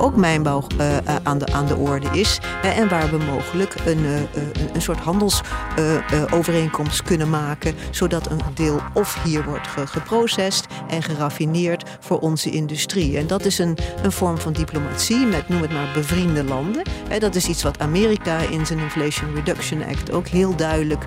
Ook mijnbouw uh, aan, de, aan de orde is. En waar we mogelijk een, uh, een soort handelsovereenkomst kunnen maken. Zodat een deel of hier wordt ge geprocessed en geraffineerd voor onze industrie. En dat is een, een vorm van diplomatie met, noem het maar, bevriende landen. dat is iets wat Amerika in zijn Inflation Reduction Act ook heel duidelijk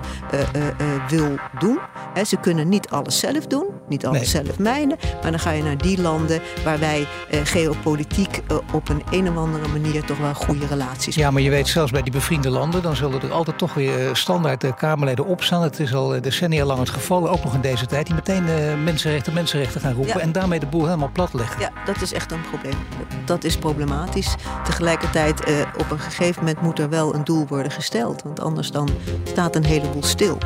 wil doen. ze kunnen niet alles zelf doen, niet alles nee. zelf mijnen. Maar dan ga je naar die landen waar wij geopolitiek op een een of andere manier toch wel goede relaties. Ja, maar je weet zelfs bij die bevriende landen, dan zullen er altijd toch weer eh, standaard de Kamerleden opstaan. Het is al eh, decennia lang het geval, ook nog in deze tijd, die meteen mensenrechten, mensenrechten gaan roepen en daarmee de boel helemaal plat leggen. Ja, dat is echt een probleem. Dat is problematisch. Tegelijkertijd, eh, op een gegeven moment moet er wel een doel worden gesteld, want anders dan staat een heleboel stil.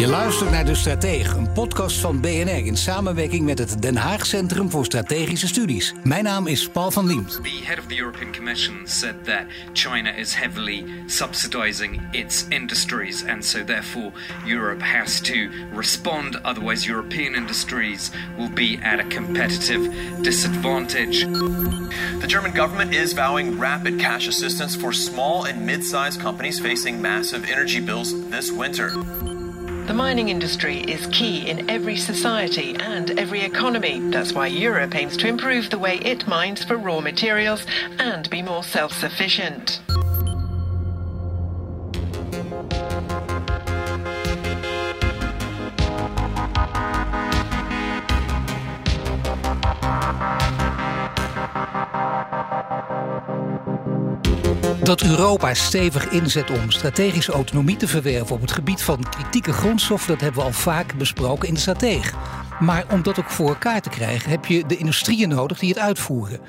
Je luistert naar De Stratege, een podcast van BNR in samenwerking met het Den Haag Centrum voor Strategische Studies. Mijn naam is Paul van Liemt. The head of the European Commission said that China is heavily subsidizing its industries and so therefore Europe has to respond otherwise European industries will be at a competitive disadvantage. The German government is vowing rapid cash assistance for small and mid-sized companies facing massive energy bills this winter. The mining industry is key in every society and every economy. That's why Europe aims to improve the way it mines for raw materials and be more self dat Europa stevig inzet om strategische autonomie te verwerven op het gebied van kritieke grondstoffen, dat hebben we al vaak besproken in de strategie. Maar om dat ook voor elkaar te krijgen, heb je de industrieën nodig die het uitvoeren.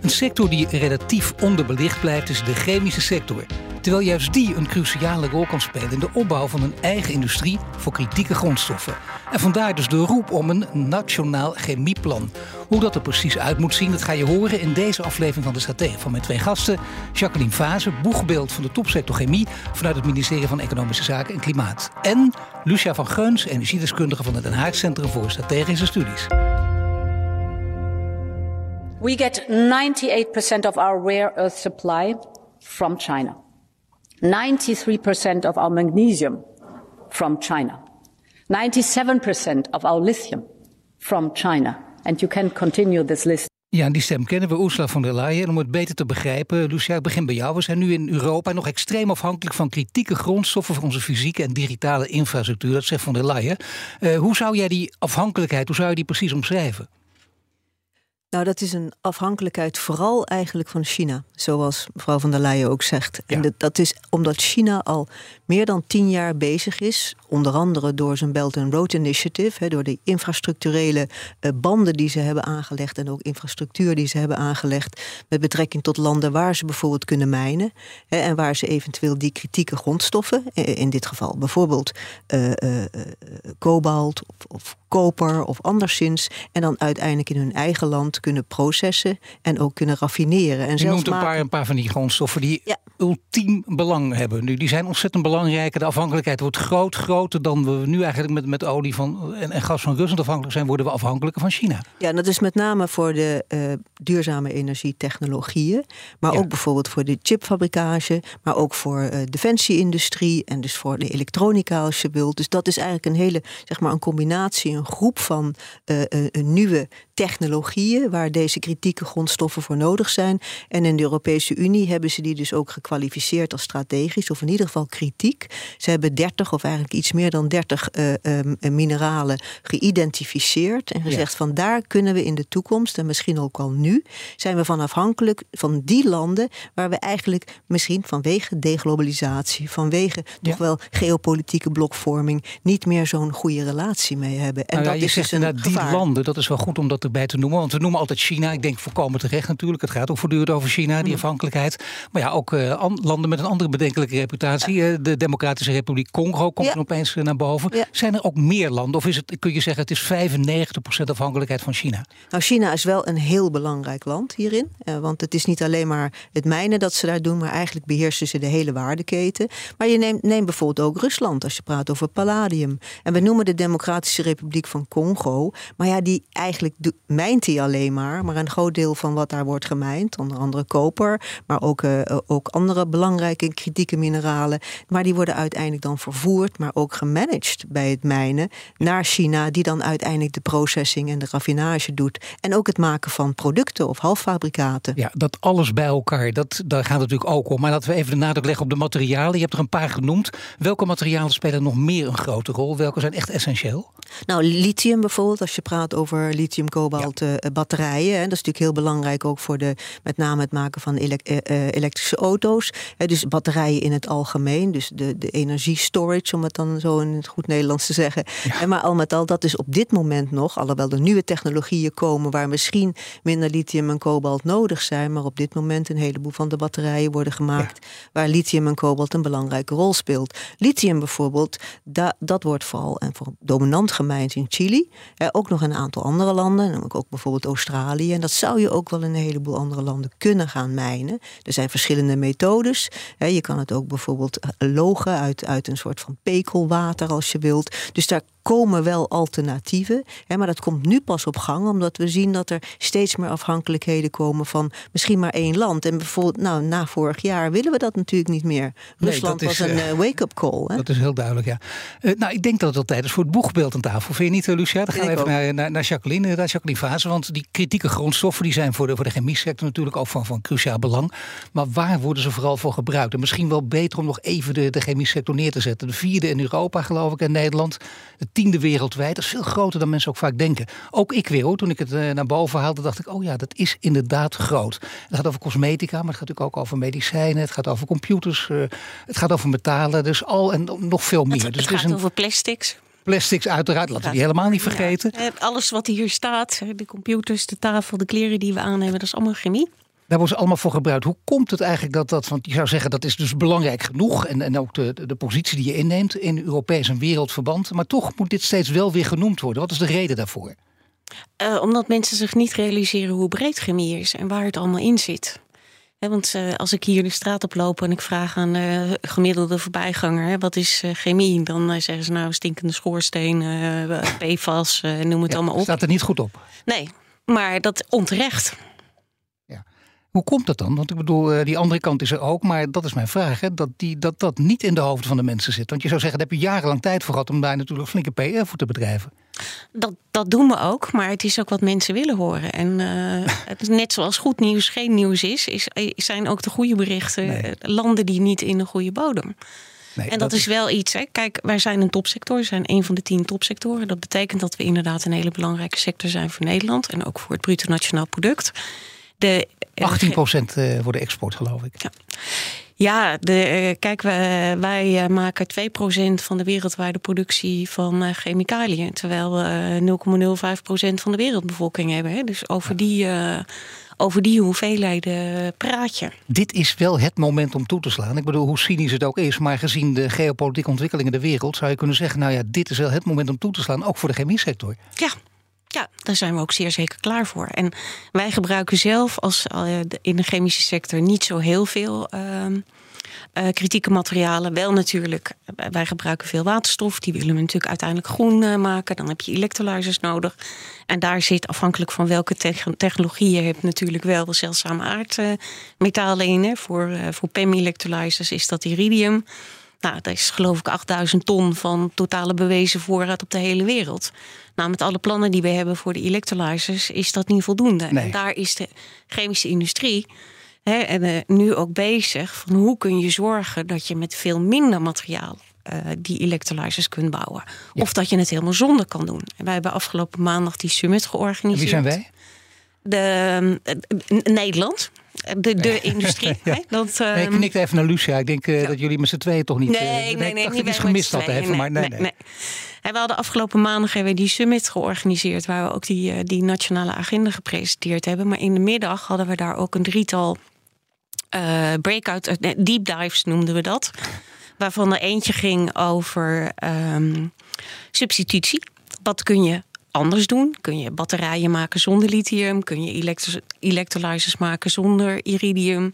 Een sector die relatief onderbelicht blijft, is de chemische sector. Terwijl juist die een cruciale rol kan spelen in de opbouw van een eigen industrie voor kritieke grondstoffen. En vandaar dus de roep om een nationaal chemieplan. Hoe dat er precies uit moet zien, dat ga je horen in deze aflevering van de Strategie van mijn twee gasten. Jacqueline Fase, boegbeeld van de topsector chemie vanuit het ministerie van Economische Zaken en Klimaat. En Lucia van Geuns, energiedeskundige van het Den Haag Centrum voor Strategische Studies. We get 98% of our rare earth supply from China. 93% of our magnesium from China. 97% of our lithium from China. And you can continue this list. Ja, die stem kennen we, Ursula von der Leyen. En om het beter te begrijpen, Lucia, ik begin bij jou. We zijn nu in Europa nog extreem afhankelijk van kritieke grondstoffen voor onze fysieke en digitale infrastructuur. Dat zegt von der Leyen. Uh, hoe zou jij die afhankelijkheid, hoe zou je die precies omschrijven? Nou, dat is een afhankelijkheid vooral eigenlijk van China, zoals mevrouw van der Leyen ook zegt. En dat, dat is omdat China al meer dan tien jaar bezig is, onder andere door zijn Belt and Road Initiative, door de infrastructurele eh, banden die ze hebben aangelegd en ook infrastructuur die ze hebben aangelegd met betrekking tot landen waar ze bijvoorbeeld kunnen mijnen en waar ze eventueel die kritieke grondstoffen, eh, in dit geval bijvoorbeeld uh, kobalt of, of koper of anderszins, en dan uiteindelijk in hun eigen land kunnen processen en ook kunnen raffineren. En Je noemt een paar, een paar van die grondstoffen die ultiem belang hebben. Nu, die zijn ontzettend belangrijk. De afhankelijkheid wordt groot, groter dan we nu eigenlijk met, met olie van, en, en gas van Rusland afhankelijk zijn, worden we afhankelijker van China. Ja, dat is met name voor de uh, duurzame energietechnologieën, maar ook bijvoorbeeld voor de chipfabrikage, maar ook voor uh, defensieindustrie en dus voor de elektronica als je wilt. Dus dat is eigenlijk een hele, zeg maar, een combinatie, een groep van nieuwe technologieën waar deze kritieke grondstoffen voor nodig zijn. En in de Europese Unie hebben ze die dus ook gekwalificeerd als strategisch, of in ieder geval kritiek. Ze hebben 30 of eigenlijk iets meer dan 30 uh, um, mineralen geïdentificeerd en gezegd van daar kunnen we in de toekomst, en misschien ook al nu, zijn we van afhankelijk van die landen waar we eigenlijk misschien vanwege deglobalisatie, vanwege toch wel geopolitieke blokvorming, niet meer zo'n goede relatie mee hebben. En nou ja, dat je is zegt dus een die landen, dat is wel goed om dat erbij te noemen. Want we noemen altijd China. Ik denk voorkomen terecht natuurlijk. Het gaat ook voortdurend over China, die mm. afhankelijkheid. Maar ja, ook uh, landen met een andere bedenkelijke reputatie. Ja. De Democratische Republiek Congo komt ja. opeens uh, naar boven. Ja. Zijn er ook meer landen? Of is het, kun je zeggen, het is 95% afhankelijkheid van China? Nou, China is wel een heel belangrijk land hierin. want het is niet alleen maar het mijnen dat ze daar doen, maar eigenlijk beheersen ze de hele waardeketen. Maar je neemt, neemt bijvoorbeeld ook Rusland als je praat over palladium. En we noemen de Democratische Republiek van Congo. Maar ja, die eigenlijk mijnt hij alleen maar. Maar een groot deel van wat daar wordt gemijnd, onder andere koper, maar ook, uh, ook andere belangrijke kritieke mineralen. Maar die worden uiteindelijk dan vervoerd, maar ook gemanaged bij het mijnen naar China, die dan uiteindelijk de processing en de raffinage doet. En ook het maken van producten of halffabrikaten. Ja, dat alles bij elkaar, dat, daar gaat het natuurlijk ook om. Maar laten we even de nadruk leggen op de materialen. Je hebt er een paar genoemd. Welke materialen spelen nog meer een grote rol? Welke zijn echt essentieel? Nou, lithium bijvoorbeeld, als je praat over lithium, kobalt, ja. uh, batterijen. Hè, dat is natuurlijk heel belangrijk ook voor de, met name het maken van uh, elektrische auto's. Dus batterijen in het algemeen, dus de, de energiestorage, om het dan zo in het goed Nederlands te zeggen. Ja. En maar al met al, dat is op dit moment nog, alhoewel er nieuwe technologieën komen waar misschien minder lithium en kobalt nodig zijn, maar op dit moment een heleboel van de batterijen worden gemaakt ja. waar lithium en kobalt een belangrijke rol speelt. Lithium bijvoorbeeld, da, dat wordt vooral en voor dominant gemijnd in Chili. Ja, ook nog een aantal andere landen, namelijk ook bijvoorbeeld Australië. En dat zou je ook wel in een heleboel andere landen kunnen gaan mijnen. Er zijn verschillende methodes. Je kan het ook bijvoorbeeld eh, logen uit, uit een soort van pekelwater als je wilt. Dus daar komen wel alternatieven. Hè, maar dat komt nu pas op gang, omdat we zien dat er steeds meer afhankelijkheden komen van misschien maar één land. En bijvoorbeeld, nou, na vorig jaar willen we dat natuurlijk niet meer. Rusland was een uh, wake-up call. Hè? Dat is heel duidelijk, ja. Uh, nou, ik denk dat het al tijd is voor het boegbeeld aan tafel. Vind je niet, Lucia? Dan gaan we even naar, naar, naar, Jacqueline, naar Jacqueline. Want die kritieke grondstoffen die zijn voor de, voor de chemie sector natuurlijk ook van, van cruciaal belang. Maar waar worden ze vooral voor gebruikt? En misschien wel beter om nog even de, de chemie sector neer te zetten. De vierde in Europa, geloof ik, en Nederland. De tiende wereldwijd. Dat is veel groter dan mensen ook vaak denken. Ook ik weer hoor. Toen ik het uh, naar boven haalde, dacht ik, oh ja, dat is inderdaad groot. Het gaat over cosmetica, maar het gaat natuurlijk ook over medicijnen. Het gaat over computers. Uh, het gaat over metalen. Dus al en nog veel meer. Het, dus het gaat een... over plastics. Plastics uiteraard, laten we die helemaal niet vergeten. Ja. Alles wat hier staat, de computers, de tafel, de kleren die we aan hebben, dat is allemaal chemie. Daar wordt ze allemaal voor gebruikt. Hoe komt het eigenlijk dat dat, want je zou zeggen dat is dus belangrijk genoeg. En, en ook de, de positie die je inneemt in Europees en wereldverband. Maar toch moet dit steeds wel weer genoemd worden. Wat is de reden daarvoor? Uh, omdat mensen zich niet realiseren hoe breed chemie is en waar het allemaal in zit. He, want uh, als ik hier de straat op loop en ik vraag aan uh, gemiddelde voorbijganger: hè, wat is uh, chemie? Dan zeggen ze nou stinkende schoorsteen, PFAS, noem het ja, allemaal op. Staat er niet goed op? Nee, maar dat onterecht. Hoe komt dat dan? Want ik bedoel, eh, die andere kant is er ook. Maar dat is mijn vraag. Hè? Dat, die, dat dat niet in de hoofden van de mensen zit. Want je zou zeggen, daar heb je jarenlang tijd voor gehad om daar natuurlijk flinke PR voor te bedrijven. Dat, dat doen we ook, maar het is ook wat mensen willen horen. En uh, het net zoals goed nieuws geen nieuws is, is zijn ook de goede berichten nee. landen die niet in de goede bodem. Nee, en dat, dat is wel iets. Hè. Kijk, wij zijn een topsector. We zijn een van de tien topsectoren. Dat betekent dat we inderdaad een hele belangrijke sector zijn voor Nederland. En ook voor het bruto nationaal product. De, 18 procent eh, voor de export, geloof ik. Ja. Ja, de, kijk, wij, wij maken 2% van de wereldwijde productie van chemicaliën. Terwijl we 0,05% van de wereldbevolking hebben. Dus over die, over die hoeveelheden praat je. Dit is wel het moment om toe te slaan. Ik bedoel, hoe cynisch het ook is, maar gezien de geopolitieke ontwikkelingen in de wereld... zou je kunnen zeggen, nou ja, dit is wel het moment om toe te slaan. Ook voor de chemie sector. Ja, ja, daar zijn we ook zeer zeker klaar voor. En wij gebruiken zelf als uh, in de chemische sector niet zo heel veel uh, uh, kritieke materialen. Wel natuurlijk, wij gebruiken veel waterstof. Die willen we natuurlijk uiteindelijk groen maken. Dan heb je electrolyzers nodig. En daar zit afhankelijk van welke te technologie je hebt natuurlijk wel zeldzame aardmetalen in. Hè. Voor, voor PEM electrolyzers is dat iridium. Nou, dat is geloof ik 8000 ton van totale bewezen voorraad op de hele wereld. Nou, met alle plannen die we hebben voor de electrolyzers is dat niet voldoende. En daar is de chemische industrie hè, en, uh, nu ook bezig van hoe kun je zorgen dat je met veel minder materiaal uh, die electrolyzers kunt bouwen. Of dat je het helemaal zonder kan doen. En wij hebben afgelopen maandag die summit georganiseerd. En wie zijn wij? De, uh, Nederland. De, de industrie. ja. dat, nee, ik knik even naar Lucia. Ik denk uh, ja. dat jullie met z'n tweeën toch niet... Nee, nee, nee. nee, iets gemist had even, maar nee, nee. we hadden afgelopen maandag hebben we die summit georganiseerd... waar we ook die, die nationale agenda gepresenteerd hebben. Maar in de middag hadden we daar ook een drietal breakout... deep dives noemden we dat. Waarvan er eentje ging over um, substitutie. Wat kun je anders doen? Kun je batterijen maken zonder lithium? Kun je electrolyzers maken zonder iridium?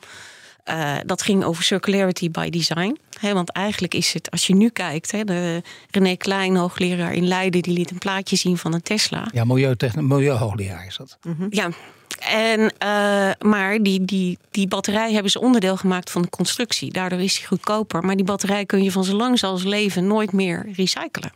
Uh, dat ging over circularity by design. He, want eigenlijk is het, als je nu kijkt, he, de René Klein, hoogleraar in Leiden, die liet een plaatje zien van een Tesla. Ja, milieuhoogleraar is dat. Mm -hmm. Ja, en, uh, maar die, die, die batterij hebben ze onderdeel gemaakt van de constructie. Daardoor is die goedkoper. Maar die batterij kun je van zo lang als leven nooit meer recyclen.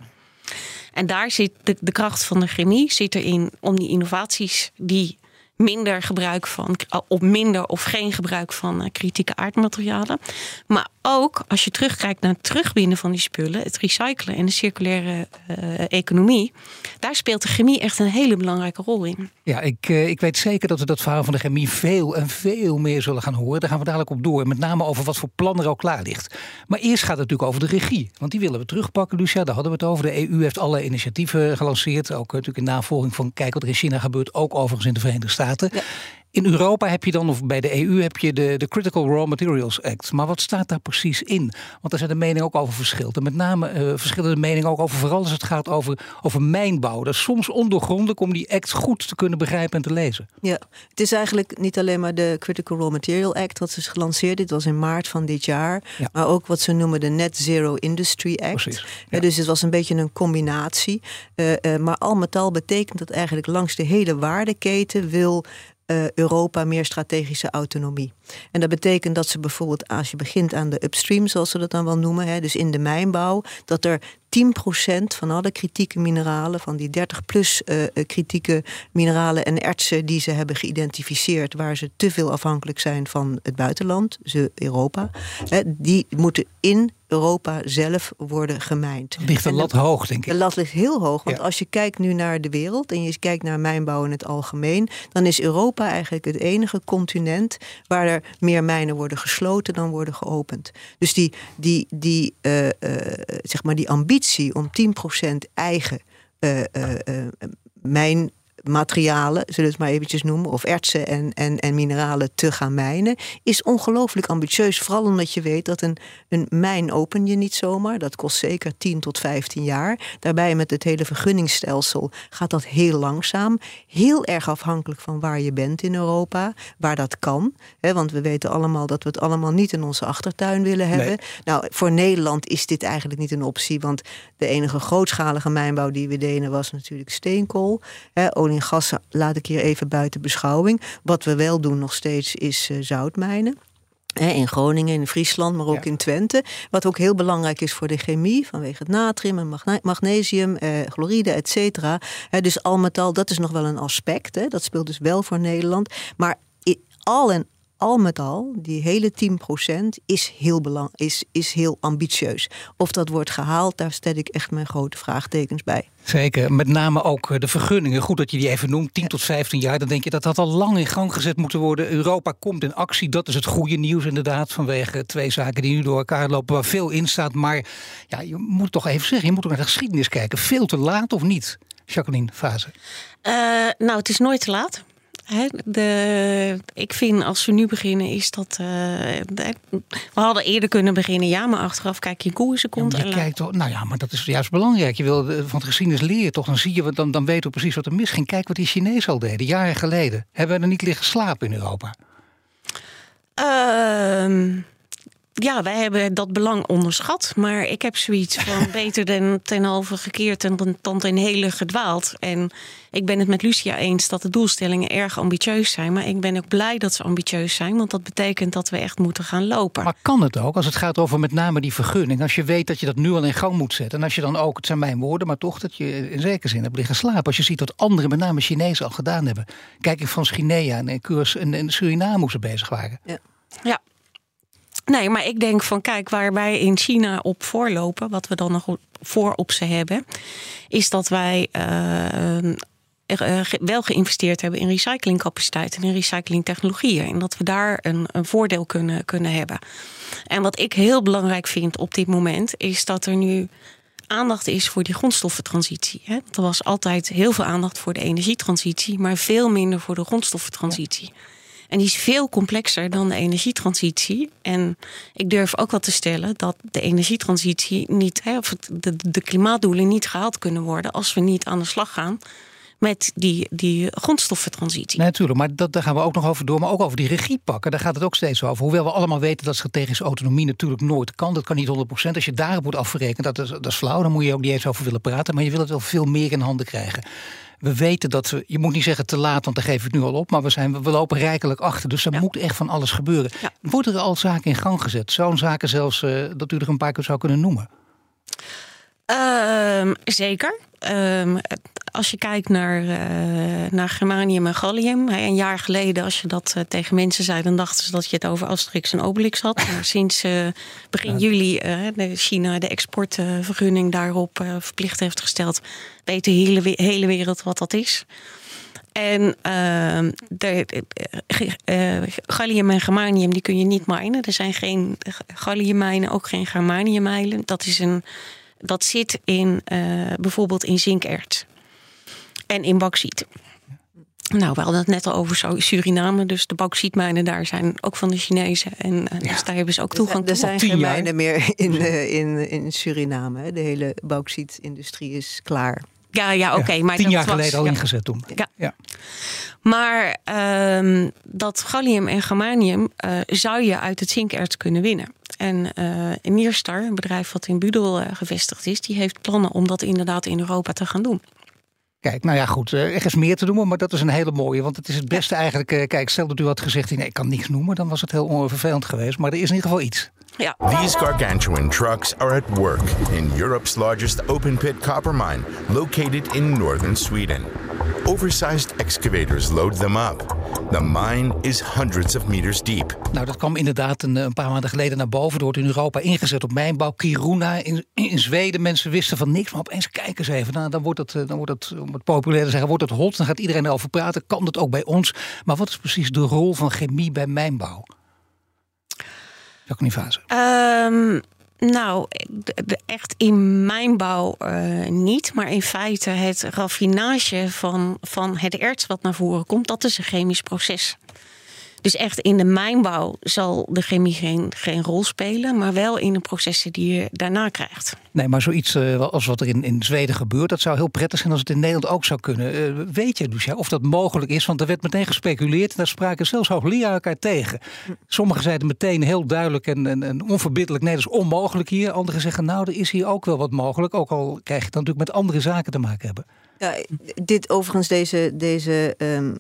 En daar zit de, kracht van de chemie zit erin om die innovaties die minder gebruik van, of minder of geen gebruik van kritieke aardmaterialen. Maar ook als je terugkijkt naar het terugwinnen van die spullen, het recyclen en de circulaire uh, economie, daar speelt de chemie echt een hele belangrijke rol in. Ja, ik, uh, ik weet zeker dat we dat verhaal van de chemie veel en veel meer zullen gaan horen. Daar gaan we dadelijk op door. Met name over wat voor plan er al klaar ligt. Maar eerst gaat het natuurlijk over de regie. Want die willen we terugpakken, Lucia. Daar hadden we het over. De EU heeft alle initiatieven gelanceerd. Ook natuurlijk in navolging van kijk wat er in China gebeurt. Ook overigens in de Verenigde Staten. Ja. In Europa heb je dan, of bij de EU heb je de, de Critical Raw Materials Act. Maar wat staat daar precies in? Want daar zijn de meningen ook over verschillend. En met name uh, verschillen de meningen ook over, vooral als het gaat over, over mijnbouw. Dat is soms ondoorgrondelijk om die act goed te kunnen begrijpen en te lezen. Ja, het is eigenlijk niet alleen maar de Critical Raw Material Act wat is gelanceerd. Dit was in maart van dit jaar. Ja. Maar ook wat ze noemen de Net Zero Industry Act. Precies, ja. dus het was een beetje een combinatie. Uh, uh, maar al met al betekent dat eigenlijk langs de hele waardeketen wil uh, Europa meer strategische autonomie. En dat betekent dat ze bijvoorbeeld, als je begint aan de upstream, zoals ze dat dan wel noemen, hè, dus in de mijnbouw, dat er 10% van alle kritieke mineralen, van die 30 plus uh, kritieke mineralen en ertsen die ze hebben geïdentificeerd, waar ze te veel afhankelijk zijn van het buitenland, dus Europa, hè, die moeten in Europa zelf worden gemijnd. Ligt de lat hoog, denk ik. De lat ligt heel hoog, want ja. als je kijkt nu naar de wereld en je kijkt naar mijnbouw in het algemeen, dan is Europa eigenlijk het enige continent waar er meer mijnen worden gesloten dan worden geopend. Dus die, die, die, uh, uh, zeg maar die ambitie om 10% eigen uh, mijn materialen, zullen we het maar eventjes noemen, of ertsen en, en, en mineralen te gaan mijnen, is ongelooflijk ambitieus. Vooral omdat je weet dat een, een mijn open je niet zomaar. Dat kost zeker 10 tot 15 jaar. Daarbij met het hele vergunningsstelsel gaat dat heel langzaam. Heel erg afhankelijk van waar je bent in Europa, waar dat kan. Hè, want we weten allemaal dat we het allemaal niet in onze achtertuin willen hebben. Nee. Nou, voor Nederland is dit eigenlijk niet een optie, want de enige grootschalige mijnbouw die we deden was natuurlijk steenkool. Hè, en gas laat ik hier even buiten beschouwing. Wat we wel doen nog steeds is uh, zoutmijnen. In Groningen, in Friesland, maar ook ja. in Twente. Wat ook heel belangrijk is voor de chemie, vanwege het natrium en magnesium, eh, chloride, et cetera. Dus al met al, dat is nog wel een aspect. Hè. Dat speelt dus wel voor Nederland. Maar al en al met al, die hele 10% is heel, belang, is, is heel ambitieus. Of dat wordt gehaald, daar stel ik echt mijn grote vraagtekens bij. Zeker, met name ook de vergunningen. Goed dat je die even noemt, 10 tot 15 jaar. Dan denk je dat dat al lang in gang gezet moeten worden. Europa komt in actie, dat is het goede nieuws inderdaad. Vanwege twee zaken die nu door elkaar lopen, waar veel in staat. Maar ja, je moet toch even zeggen, je moet ook naar de geschiedenis kijken. Veel te laat of niet, Jacqueline Fase? Uh, nou, het is nooit te laat. De, ik vind als we nu beginnen is dat. Uh, de, we hadden eerder kunnen beginnen, ja, maar achteraf kijk je hoe ze komt. Ja, je kijkt toch, nou ja, maar dat is juist belangrijk. Je wil van de geschiedenis leren toch, dan zie je, dan, dan weten we precies wat er misging. Kijk wat die Chinezen al deden, jaren geleden. Hebben we er niet liggen slapen in Europa? Uh, ja, wij hebben dat belang onderschat. Maar ik heb zoiets van beter dan ten halve gekeerd en dan ten hele gedwaald. En ik ben het met Lucia eens dat de doelstellingen erg ambitieus zijn. Maar ik ben ook blij dat ze ambitieus zijn. Want dat betekent dat we echt moeten gaan lopen. Maar kan het ook, als het gaat over met name die vergunning? Als je weet dat je dat nu al in gang moet zetten. En als je dan ook, het zijn mijn woorden, maar toch dat je in zekere zin hebt liggen slapen. Als je ziet wat anderen, met name Chinezen, al gedaan hebben. Kijk ik van Guinea en, en, en Suriname hoe ze bezig waren. Ja. ja. Nee, maar ik denk van kijk, waar wij in China op voorlopen, wat we dan nog voor op ze hebben, is dat wij uh, wel geïnvesteerd hebben in recyclingcapaciteit en in recyclingtechnologieën. En dat we daar een, een voordeel kunnen, kunnen hebben. En wat ik heel belangrijk vind op dit moment, is dat er nu aandacht is voor die grondstoffentransitie. Er was altijd heel veel aandacht voor de energietransitie, maar veel minder voor de grondstoffentransitie. En die is veel complexer dan de energietransitie. En ik durf ook wel te stellen dat de energietransitie niet, hè, of de, de klimaatdoelen niet gehaald kunnen worden als we niet aan de slag gaan met die, die grondstoffentransitie. Nee, natuurlijk, maar dat, daar gaan we ook nog over door. Maar ook over die regie pakken, daar gaat het ook steeds over. Hoewel we allemaal weten dat strategische autonomie natuurlijk nooit kan. Dat kan niet 100%. Als je daarop moet afrekenen, dat is, dat is flauw. Dan moet je ook niet eens over willen praten. Maar je wil het wel veel meer in handen krijgen. We weten dat we, je moet niet zeggen te laat, want dan geef ik het nu al op. Maar we, zijn, we lopen rijkelijk achter. Dus er moet echt van alles gebeuren. Ja. Worden er al zaken in gang gezet? Zo'n zaken zelfs uh, dat u er een paar keer zou kunnen noemen? Uh, zeker. Uh, als je kijkt naar, uh, naar Germanium en Gallium. Een jaar geleden, als je dat uh, tegen mensen zei, dan dachten ze dat je het over Asterix en Obelix had. Maar sinds uh, begin ja. juli de China de exportvergunning daarop verplicht heeft gesteld, weet de hele, hele wereld wat dat is. En ehm, de, gallium en germanium die kun je niet minen. Er zijn geen galliummijnen, ook geen germaniummijnen. Dat, is een, dat zit in, bijvoorbeeld in zinkerts en in bauxiet. Nou, we hadden het net al over Suriname. Dus de bauxietmijnen daar zijn ook van de Chinezen. En ja. dus daar hebben ze ook toegang toe. Er zijn geen mijnen meer in, uh, in, in Suriname. De hele bauxietindustrie is klaar. Ja, ja oké. Okay, maar tien jaar geleden al ingezet toen. Ja. ja. Maar um, dat gallium en germanium uh, zou je uit het zinkerts kunnen winnen. En uh, Nierstar, een bedrijf wat in Budel gevestigd is, die heeft plannen om dat inderdaad in Europa te gaan doen. Kijk, nou ja, goed. Eh, er is meer te noemen, maar dat is een hele mooie. Want het is het beste eigenlijk. Eh, kijk, stel dat u had gezegd: nee, ik kan niks noemen, dan was het heel onvervelend geweest. Maar er is in ieder geval iets. Ja. These gargantuan trucks are at work in Europe's largest open pit copper mine, located in northern Sweden. Oversized excavators load them up. The mine is hundreds of meters deep. Nou, dat kwam inderdaad een, een paar maanden geleden naar boven. Er wordt in Europa ingezet op mijnbouw. Kiruna in, in Zweden. Mensen wisten van niks, maar opeens kijken ze even. Nou, dan wordt het, eh, dan wordt het om het populair te zeggen, wordt het hot. Dan gaat iedereen erover praten. Kan dat ook bij ons? Maar wat is precies de rol van chemie bij mijnbouw? Um, nou, echt in mijnbouw uh, niet. Maar in feite het raffinage van, van het erts wat naar voren komt... dat is een chemisch proces. Dus echt in de mijnbouw zal de chemie geen, geen rol spelen, maar wel in de processen die je daarna krijgt. Nee, maar zoiets uh, als wat er in, in Zweden gebeurt, dat zou heel prettig zijn als het in Nederland ook zou kunnen. Uh, weet je, Lucia, of dat mogelijk is? Want er werd meteen gespeculeerd en daar spraken zelfs hoogleraar elkaar tegen. Sommigen zeiden meteen heel duidelijk en, en, en onverbiddelijk: nee, dat is onmogelijk hier. Anderen zeggen: nou, er is hier ook wel wat mogelijk. Ook al krijg je dan natuurlijk met andere zaken te maken hebben. Ja, dit overigens, deze, deze um,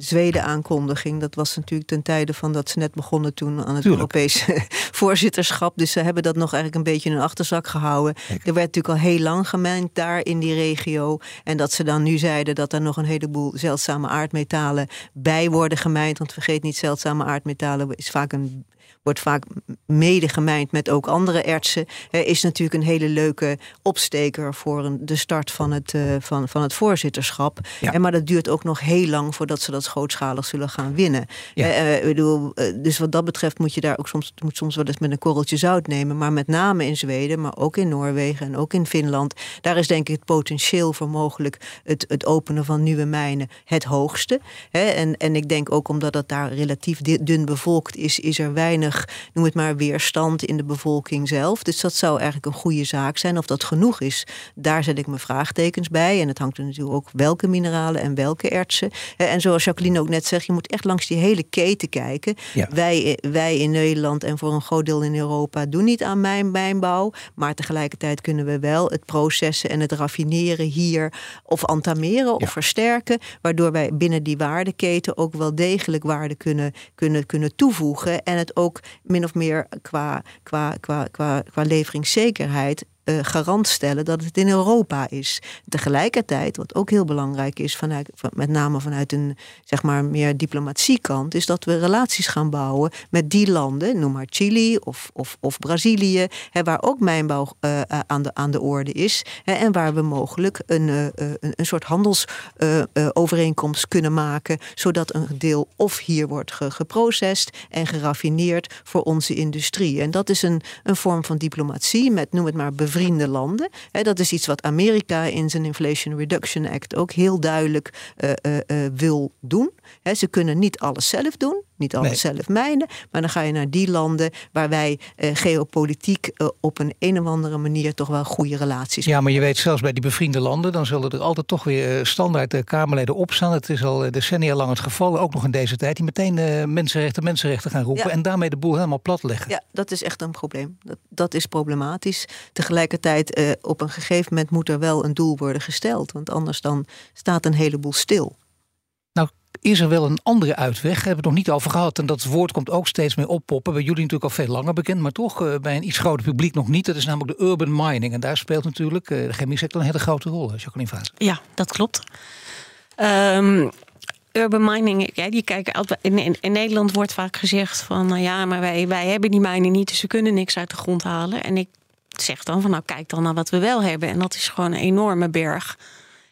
Zweden-aankondiging. Dat was natuurlijk ten tijde van dat ze net begonnen toen aan het Europese voorzitterschap. Dus ze hebben dat nog eigenlijk een beetje in hun achterzak gehouden. Er werd natuurlijk al heel lang gemengd daar in die regio. En dat ze dan nu zeiden dat er nog een heleboel zeldzame aardmetalen bij worden gemijnd. Want vergeet niet, zeldzame aardmetalen is vaak een wordt vaak mede gemijnd met ook andere ertsen, is natuurlijk een hele leuke opsteker voor een, de start van het, uh, van, van het voorzitterschap. Ja. En, maar dat duurt ook nog heel lang voordat ze dat grootschalig zullen gaan winnen. Ja. Bedoel, dus wat dat betreft moet je daar ook soms, moet soms wel eens met een korreltje zout nemen. Maar met name in Zweden, maar ook in Noorwegen en ook in Finland, daar is denk ik het potentieel voor mogelijk het, het openen van nieuwe mijnen het hoogste. En, en ik denk ook omdat het daar relatief dun bevolkt is, is er weinig weinig, noem het maar, weerstand in de bevolking zelf. Dus dat zou eigenlijk een goede zaak zijn. Of dat genoeg is, daar zet ik mijn vraagtekens bij. En het hangt er natuurlijk ook welke mineralen en welke ertsen. En zoals Jacqueline ook net zegt, je moet echt langs die hele keten kijken. Wij, wij in Nederland en voor een groot deel in Europa doen niet aan mijn, mijnbouw. Maar tegelijkertijd kunnen we wel het processen en het raffineren hier of antameren of versterken. Waardoor wij binnen die waardeketen ook wel degelijk waarde kunnen, kunnen, kunnen toevoegen. En het ook min of meer qua, qua, qua, qua, qua leveringszekerheid uh, garant stellen dat het in Europa is. Tegelijkertijd, wat ook heel belangrijk is, vanuit, met name vanuit een zeg maar meer diplomatiekant, is dat we relaties gaan bouwen met die landen, noem maar Chili of, of, of Brazilië, hè, waar ook mijnbouw uh, aan, de, aan de orde is. Hè, en waar we mogelijk een, een, een soort handelsovereenkomst kunnen maken, zodat een deel of hier wordt ge, geprocessed en geraffineerd voor onze industrie. En dat is een, een vorm van diplomatie met, noem het maar, bevriending bevriende landen. dat is iets wat Amerika in zijn Inflation Reduction Act ook heel duidelijk uh, uh, wil doen. ze kunnen niet alles zelf doen niet alles zelf mijnen. Maar dan ga je naar die landen waar wij eh, geopolitiek eh, op een een of andere manier toch wel goede relaties Ja, maar je weet zelfs bij die bevriende landen, dan zullen er altijd toch weer uh, standaard de Kamerleden opstaan. Het is al decennia lang het geval, ook nog in deze tijd, die meteen mensenrechten, mensenrechten gaan roepen en daarmee de boel helemaal plat leggen. Ja, dat is echt een probleem. Dat, dat is problematisch. Tegelijkertijd, op een gegeven moment moet er wel een doel worden gesteld, want anders dan staat een heleboel stil is er wel een andere uitweg. Daar hebben we het nog niet over gehad. En dat woord komt ook steeds meer oppoppen. Bij jullie natuurlijk al veel langer bekend, maar toch uh, bij een iets groter publiek nog niet. Dat is namelijk de urban mining. En daar speelt natuurlijk uh, de chemie sector een hele grote rol, Jacqueline Vaas. Ja, dat klopt. Um, urban mining, ja, die kijken in, in, Nederland wordt vaak gezegd van, nou ja, maar wij, wij hebben die mijnen niet, dus we kunnen niks uit de grond halen. En ik zeg dan van, nou kijk dan naar wat we wel hebben. En dat is gewoon een enorme berg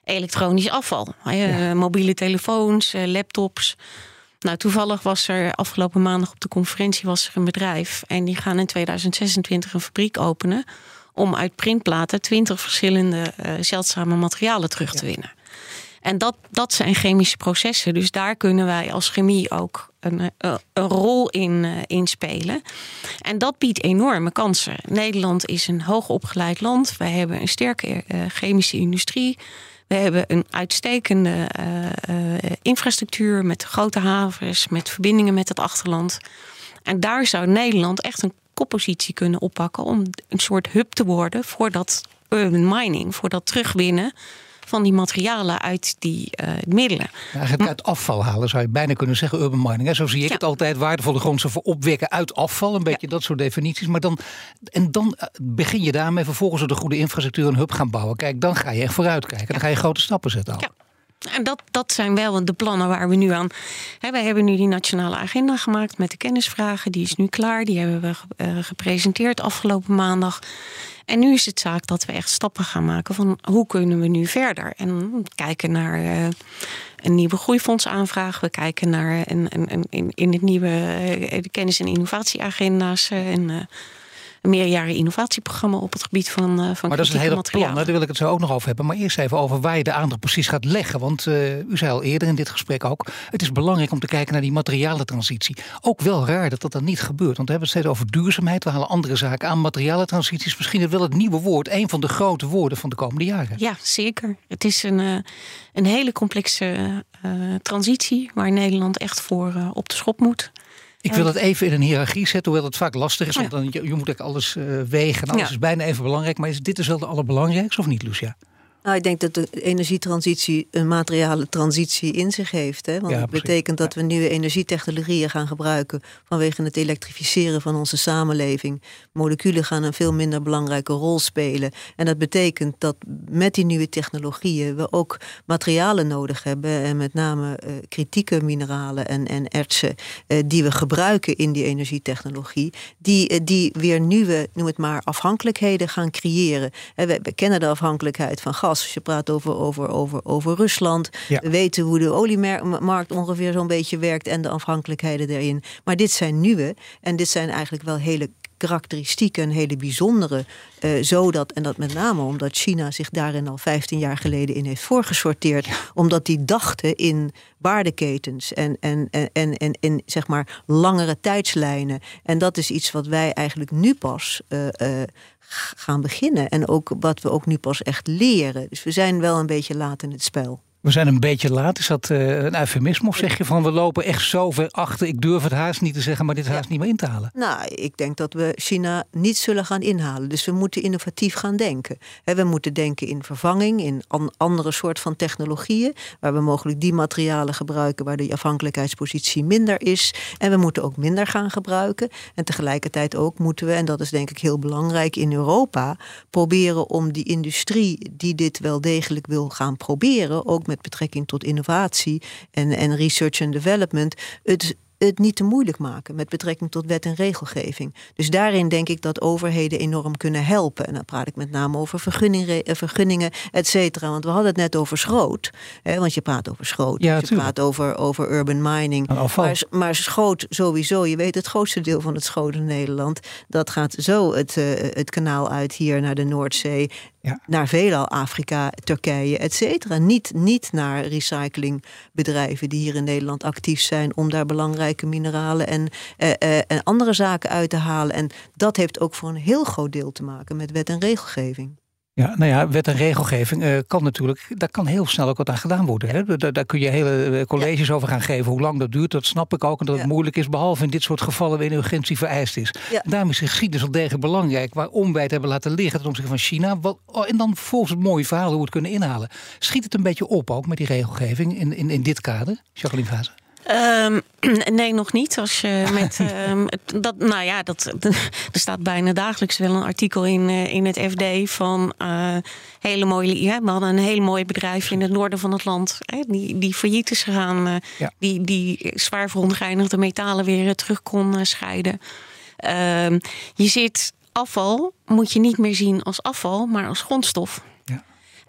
elektronisch afval. Ja. Mobiele telefoons, eh, laptops. Nou, toevallig was er afgelopen maandag op de conferentie was er een bedrijf. En die gaan in 2026 een fabriek openen. Om uit printplaten 20 verschillende uh, zeldzame materialen terug te winnen. En dat, dat zijn chemische processen. Dus daar kunnen wij als chemie ook een, eh, een rol in, uh, spelen. En dat biedt enorme kansen. Nederland is een hoogopgeleid land. Wij hebben een sterke chemische industrie. We hebben een uitstekende eh, eh, infrastructuur met grote havens, met verbindingen met het achterland. En daar zou Nederland echt een koppositie kunnen oppakken om een soort hub te worden voor dat urban mining, voor dat terugwinnen van die materialen uit die uh, middelen. eigenlijk uit afval halen zou je bijna kunnen zeggen urban mining. Hè? Zo zie ik het altijd. Waardevolle grondstoffen opwekken uit afval. Een beetje dat soort definities. Maar dan, en dan eh, begin je daarmee vervolgens op de goede infrastructuur een hub gaan bouwen. Kijk, dan ga je echt vooruit kijken. Dan ga je grote stappen zetten. Al. En dat, dat zijn wel de plannen waar we nu aan. Hè, wij hebben nu die nationale agenda gemaakt met de kennisvragen. Die is nu klaar. Die hebben we uh, gepresenteerd afgelopen maandag. En nu is het zaak dat we echt stappen gaan maken van hoe kunnen we nu verder. En kijken naar uh, een nieuwe groeifondsaanvraag. We kijken naar een, een, een, in het nieuwe uh, kennis- en innovatieagenda's. en een meerjaren innovatieprogramma op het gebied van, uh, van Maar dat is een hele plan, daar wil ik het zo ook nog over hebben. Maar eerst even over waar je de aandacht precies gaat leggen. Want uh, u zei al eerder in dit gesprek ook, het is belangrijk om te kijken naar die materialentransitie. Ook wel raar dat dat dan niet gebeurt. Want we hebben het steeds over duurzaamheid, we halen andere zaken aan. Materialentransitie is misschien wel het nieuwe woord, een van de grote woorden van de komende jaren. Ja, zeker. Het is een, uh, een hele complexe transitie waar Nederland echt voor op de schop moet. Ik wil het even in een hiërarchie zetten, hoewel het vaak lastig is. Want dan, je, je moet alles uh, wegen. Alles is bijna even belangrijk. Maar is dit dus wel de allerbelangrijkste of niet, Lucia? Nou, ik denk dat de energietransitie een materiale transitie in zich heeft. Hè? Want dat betekent dat we nieuwe energietechnologieën gaan gebruiken vanwege het elektrificeren van onze samenleving. Moleculen gaan een veel minder belangrijke rol spelen. En dat betekent dat met die nieuwe technologieën we ook materialen nodig hebben. En met name uh, kritieke mineralen en, en ertsen uh, die we gebruiken in die energietechnologie. Die, uh, die weer nieuwe, noem het maar, afhankelijkheden gaan creëren. En we, we kennen de afhankelijkheid van gas als je praat over, over, over, over Rusland. We weten hoe de oliemarkt ongeveer zo'n beetje werkt en de afhankelijkheden daarin. Maar dit zijn nieuwe en dit zijn eigenlijk wel hele karakteristieken, een hele bijzondere. Uh, zodat, en dat met name omdat China zich daarin al 15 jaar geleden in heeft voorgesorteerd. Omdat die dachten in waardeketens en, en, en, en, en, en zeg maar langere tijdslijnen. En dat is iets wat wij eigenlijk nu pas uh, uh, gaan beginnen. En ook wat we ook nu pas echt leren. Dus we zijn wel een beetje laat in het spel. We zijn een beetje laat. Is dat uh, een eufemisme? Of zeg je van we lopen echt zo ver achter? Ik durf het haast niet te zeggen, maar dit haast niet meer in te halen. Nou, ik denk dat we China niet zullen gaan inhalen. Dus we moeten innovatief gaan denken. we moeten denken in vervanging, in an andere soort van technologieën. Waar we mogelijk die materialen gebruiken waar de afhankelijkheidspositie minder is. En we moeten ook minder gaan gebruiken. En tegelijkertijd ook moeten we, en dat is denk ik heel belangrijk in Europa, proberen om die industrie die dit wel degelijk wil gaan proberen, ook met betrekking tot innovatie en, en research and development, het het niet te moeilijk maken met betrekking tot wet en regelgeving. Dus daarin denk ik dat overheden enorm kunnen helpen. En dan praat ik met name over vergunningen, eh, vergunningen et cetera. Want we hadden het net over schroot. Hè, want je praat over schroot. Ja, je praat over, over urban mining. Maar, maar schroot sowieso, je weet het grootste deel van het schroot in Nederland... dat gaat zo het, uh, het kanaal uit hier naar de Noordzee naar veelal Afrika, Turkije, et cetera. Niet, niet naar recyclingbedrijven die hier in Nederland actief zijn om daar belangrijke mineralen en, eh, eh, en andere zaken uit te halen. En dat heeft ook voor een heel groot deel te maken met wet en regelgeving. Ja, nou ja, wet en regelgeving uh, kan natuurlijk, daar kan heel snel ook wat aan gedaan worden. Hè? Daar, daar, kun je hele eh, colleges over gaan geven. Hoe lang dat duurt, dat snap ik ook. En dat het moeilijk is, behalve in dit soort gevallen waarin urgentie vereist is. En daarom is de geschiedenis al degelijk belangrijk. Waarom wij het hebben laten liggen ten opzichte van China. Wat, oh, en dan volgens het mooie verhaal hoe we het kunnen inhalen. Schiet het een beetje op ook met die regelgeving in, in, in dit kader, Jacqueline Vazen? Um, nee, nog niet. Als je met, um, dat, nou ja, dat, er staat bijna dagelijks wel een artikel in, uh, in het FD van uh, hele mooie. Ja, we hadden een heel mooi bedrijf in het noorden van het land. Hè, die, die failliet is gegaan. Uh, ja. die, die zwaar verontreinigde metalen weer terug kon scheiden. Um, je zit afval, moet je niet meer zien als afval, maar als grondstof.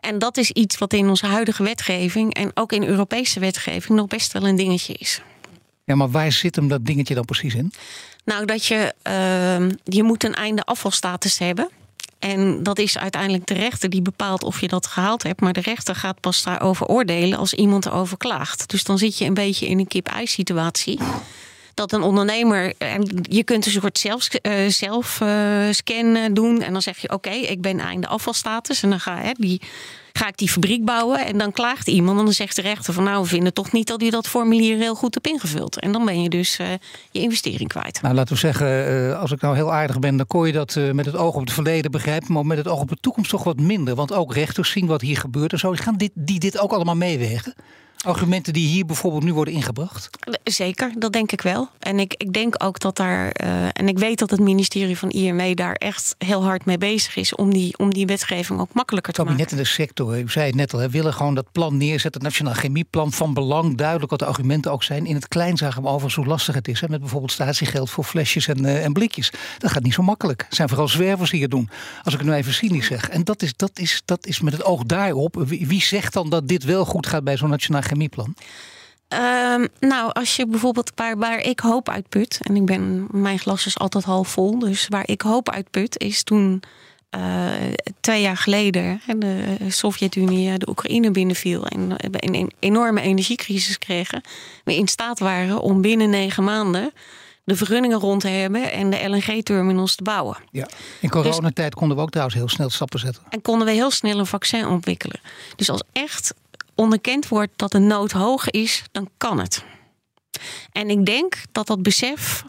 En dat is iets wat in onze huidige wetgeving en ook in Europese wetgeving nog best wel een dingetje is. Ja, maar waar zit hem dat dingetje dan precies in? Nou, dat je, uh, je moet een einde afvalstatus hebben. En dat is uiteindelijk de rechter die bepaalt of je dat gehaald hebt. Maar de rechter gaat pas daarover oordelen als iemand erover klaagt. Dus dan zit je een beetje in een kip-ei situatie dat een ondernemer, en je kunt een soort zelf, uh, zelf uh, scan doen. En dan zeg je: Oké, ik ben einde afvalstatus. En dan ga, hè, die, ga ik die fabriek bouwen. En dan klaagt iemand. En dan zegt de rechter: van nou, we vinden toch niet dat je dat formulier heel goed hebt ingevuld. En dan ben je dus je investering kwijt. Nou, laten we zeggen, als ik nou heel aardig ben, dan kon je dat met het oog op het verleden begrijpen. Maar met het oog op de toekomst toch wat minder. Want ook rechters zien wat hier gebeurt en zo. Gaan dit, die dit ook allemaal meewegen? Argumenten die hier bijvoorbeeld nu worden ingebracht? Zeker, dat denk ik wel. En ik, ik denk ook dat daar, uh, en ik weet dat het ministerie van IMW daar echt heel hard mee bezig is om die, om die wetgeving ook makkelijker te maken. Net in de sector, u zei het net al, we willen gewoon dat plan neerzetten, het Nationaal Chemieplan van belang, duidelijk wat de argumenten ook zijn. In het klein zagen we overigens hoe lastig het is, hè, met bijvoorbeeld statiegeld voor flesjes en, uh, en blikjes. Dat gaat niet zo makkelijk. Het zijn vooral zwervers die het doen, als ik het nu even cynisch zeg. En dat is, dat is, dat is met het oog daarop. Wie, wie zegt dan dat dit wel goed gaat bij zo'n Nationaal chemieplan? Um, nou, als je bijvoorbeeld waar, waar ik hoop uitput, en ik ben, mijn glas is altijd half vol, dus waar ik hoop uitput is toen uh, twee jaar geleden de Sovjet-Unie de Oekraïne binnenviel en een, een enorme energiecrisis kregen, we in staat waren om binnen negen maanden de vergunningen rond te hebben en de LNG-terminals te bouwen. Ja. In coronatijd dus, konden we ook trouwens heel snel stappen zetten. En konden we heel snel een vaccin ontwikkelen. Dus als echt onderkend wordt dat de nood hoog is, dan kan het. En ik denk dat dat besef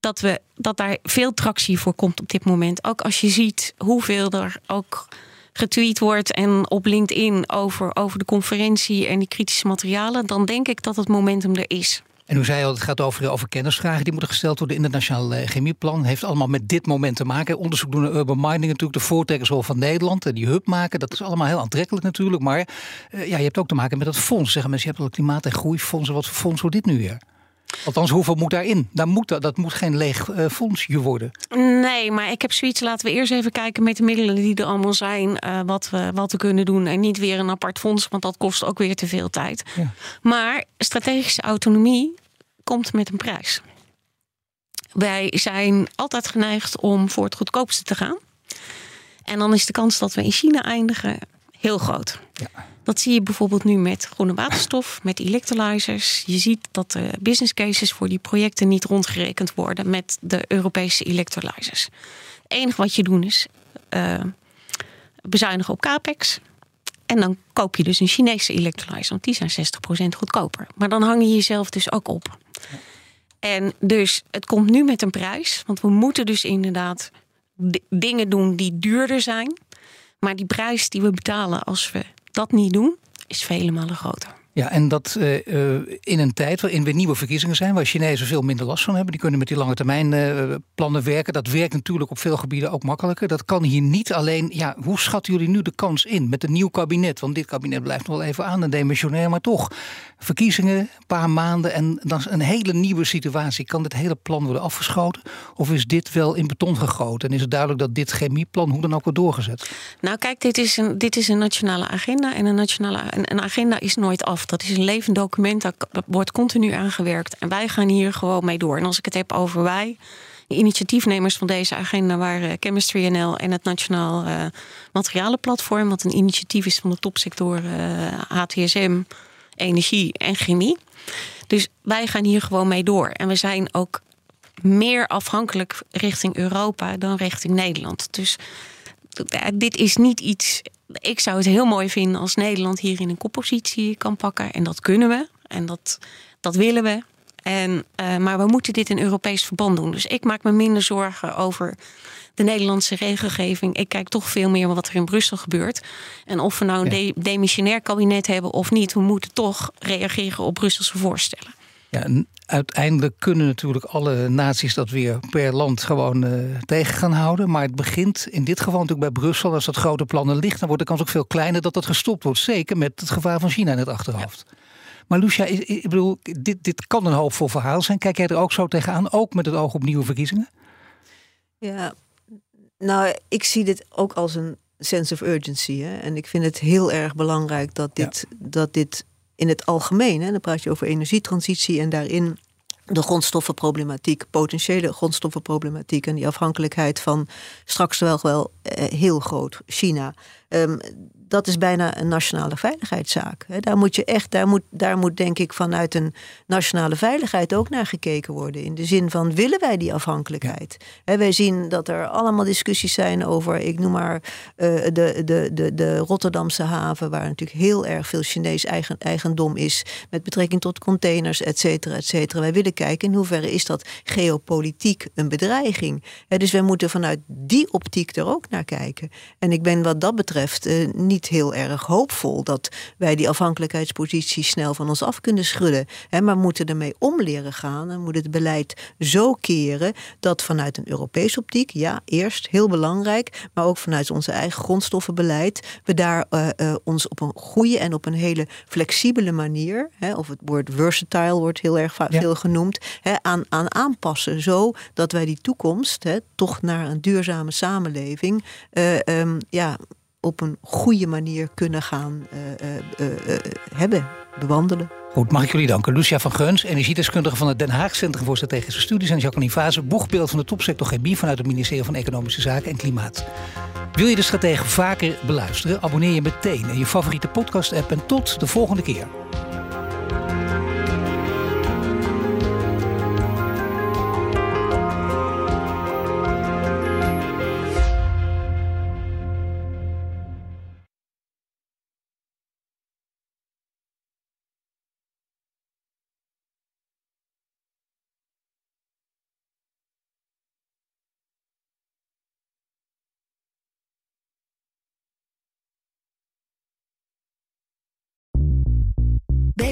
dat, we, dat daar veel tractie voor komt op dit moment. Ook als je ziet hoeveel er ook getweet wordt en op LinkedIn over, over de conferentie en die kritische materialen, dan denk ik dat het momentum er is. En u zei al, het gaat over, over kennisvragen die moeten gesteld worden. Internationaal eh, chemieplan heeft allemaal met dit moment te maken. Onderzoek doen naar urban mining natuurlijk, de voortrekkersrol van Nederland. En die hub maken, dat is allemaal heel aantrekkelijk natuurlijk. Maar uh, ja, je hebt ook te maken met dat fonds. Zeggen mensen, je hebt al klimaat- en groeifonds. Wat voor fonds wordt dit nu weer? Althans, hoeveel moet daarin? Daar moet, dat moet geen leeg uh, fondsje worden. Nee, maar ik heb zoiets. Laten we eerst even kijken met de middelen die er allemaal zijn. Uh, wat, we, wat we kunnen doen. En niet weer een apart fonds, want dat kost ook weer te veel tijd. Ja. Maar strategische autonomie komt met een prijs. wij zijn altijd geneigd om voor het goedkoopste te gaan. En dan is de kans dat we in China eindigen heel groot. Ja. Dat zie je bijvoorbeeld nu met groene waterstof, met electrolyzers. Je ziet dat de business cases voor die projecten niet rondgerekend worden met de Europese electrolyzers. Het enige wat je doet is uh, bezuinigen op capex. En dan koop je dus een Chinese electrolyzer, want die zijn 60% goedkoper. Maar dan hang je jezelf dus ook op. En dus het komt nu met een prijs, want we moeten dus inderdaad dingen doen die duurder zijn. Maar die prijs die we betalen als we dat niet doen, is vele malen groter. Ja, en dat uh, in een tijd waarin weer nieuwe verkiezingen zijn, waar Chinezen veel minder last van hebben. Die kunnen met die lange termijn uh, plannen werken. Dat werkt natuurlijk op veel gebieden ook makkelijker. Dat kan hier niet alleen. Ja, hoe schatten jullie nu de kans in met een nieuw kabinet? Want dit kabinet blijft nog wel even aan en demissionair, maar toch. Verkiezingen, een paar maanden en dan een hele nieuwe situatie. Kan dit hele plan worden afgeschoten? Of is dit wel in beton gegoten? En is het duidelijk dat dit chemieplan hoe dan ook wordt doorgezet? Nou, kijk, dit is een, dit is een nationale agenda. En een, nationale, een agenda is nooit af. Dat is een levend document, dat wordt continu aangewerkt. En wij gaan hier gewoon mee door. En als ik het heb over wij, de initiatiefnemers van deze agenda waren Chemistry NL en het Nationaal uh, Materialenplatform, wat een initiatief is van de topsector uh, eh, HTSM, energie en chemie. Dus wij gaan hier gewoon mee door. En we zijn ook meer afhankelijk richting Europa dan richting Nederland. Dus dit is niet iets ik zou het heel mooi vinden als Nederland hier in een koppositie kan pakken. En dat kunnen we. En dat, dat willen we. En, uh, maar we moeten dit in Europees verband doen. Dus ik maak me minder zorgen over de Nederlandse regelgeving. Ik kijk toch veel meer wat er in Brussel gebeurt. En of we nou een de demissionair kabinet hebben of niet, we moeten toch reageren op Brusselse voorstellen. Ja, uiteindelijk kunnen natuurlijk alle naties dat weer per land gewoon uh, tegen gaan houden. Maar het begint in dit geval natuurlijk bij Brussel. Als dat grote plannen ligt, dan wordt de kans ook veel kleiner dat dat gestopt wordt. Zeker met het gevaar van China in het achterhoofd. Maar Lucia, ik bedoel, dit, dit kan een hoopvol verhaal zijn. Kijk jij er ook zo tegenaan, ook met het oog op nieuwe verkiezingen? Ja, nou, ik zie dit ook als een sense of urgency. Hè? En ik vind het heel erg belangrijk dat dit, dat dit in het algemeen, hè, dan praat je over energietransitie en daarin de grondstoffenproblematiek, potentiële grondstoffenproblematiek en die afhankelijkheid van straks wel wel eh, heel groot China. Um, dat is bijna een nationale veiligheidszaak. Daar moet je echt, daar moet, daar moet denk ik vanuit een nationale veiligheid ook naar gekeken worden. In de zin van willen wij die afhankelijkheid? wij zien dat er allemaal discussies zijn over, ik noem maar uh, de, de, de, de Rotterdamse haven, waar natuurlijk heel erg veel Chinees eigen, eigendom is, met betrekking tot containers, et cetera, et cetera. Wij willen kijken in hoeverre is dat geopolitiek een bedreiging. dus wij moeten vanuit die optiek er ook naar kijken. En ik ben wat dat betreft uh, niet heel erg hoopvol dat wij die afhankelijkheidspositie snel van ons af kunnen schudden. Hè, maar moeten ermee om leren gaan en moet het beleid zo keren dat vanuit een Europese optiek, ja, eerst heel belangrijk, maar ook vanuit onze eigen grondstoffenbeleid, we daar uh, uh, ons op een goede en op een hele flexibele manier, hè, of het woord versatile wordt heel erg veel genoemd, hè, aan, aan aanpassen. Zo dat wij die toekomst hè, toch naar een duurzame samenleving uh, um, ja, op een goede manier kunnen gaan uh, uh, hebben, bewandelen. Goed, mag ik jullie danken. Lucia van Geuns, energiedeskundige van het Den Haag Centrum voor Strategische Studies... en Jacqueline Fase, boegbeeld van de topsector chemie... vanuit het ministerie van Economische Zaken en Klimaat. Wil je de strategen vaker beluisteren? Abonneer je meteen in je favoriete podcast-app... en tot de volgende keer.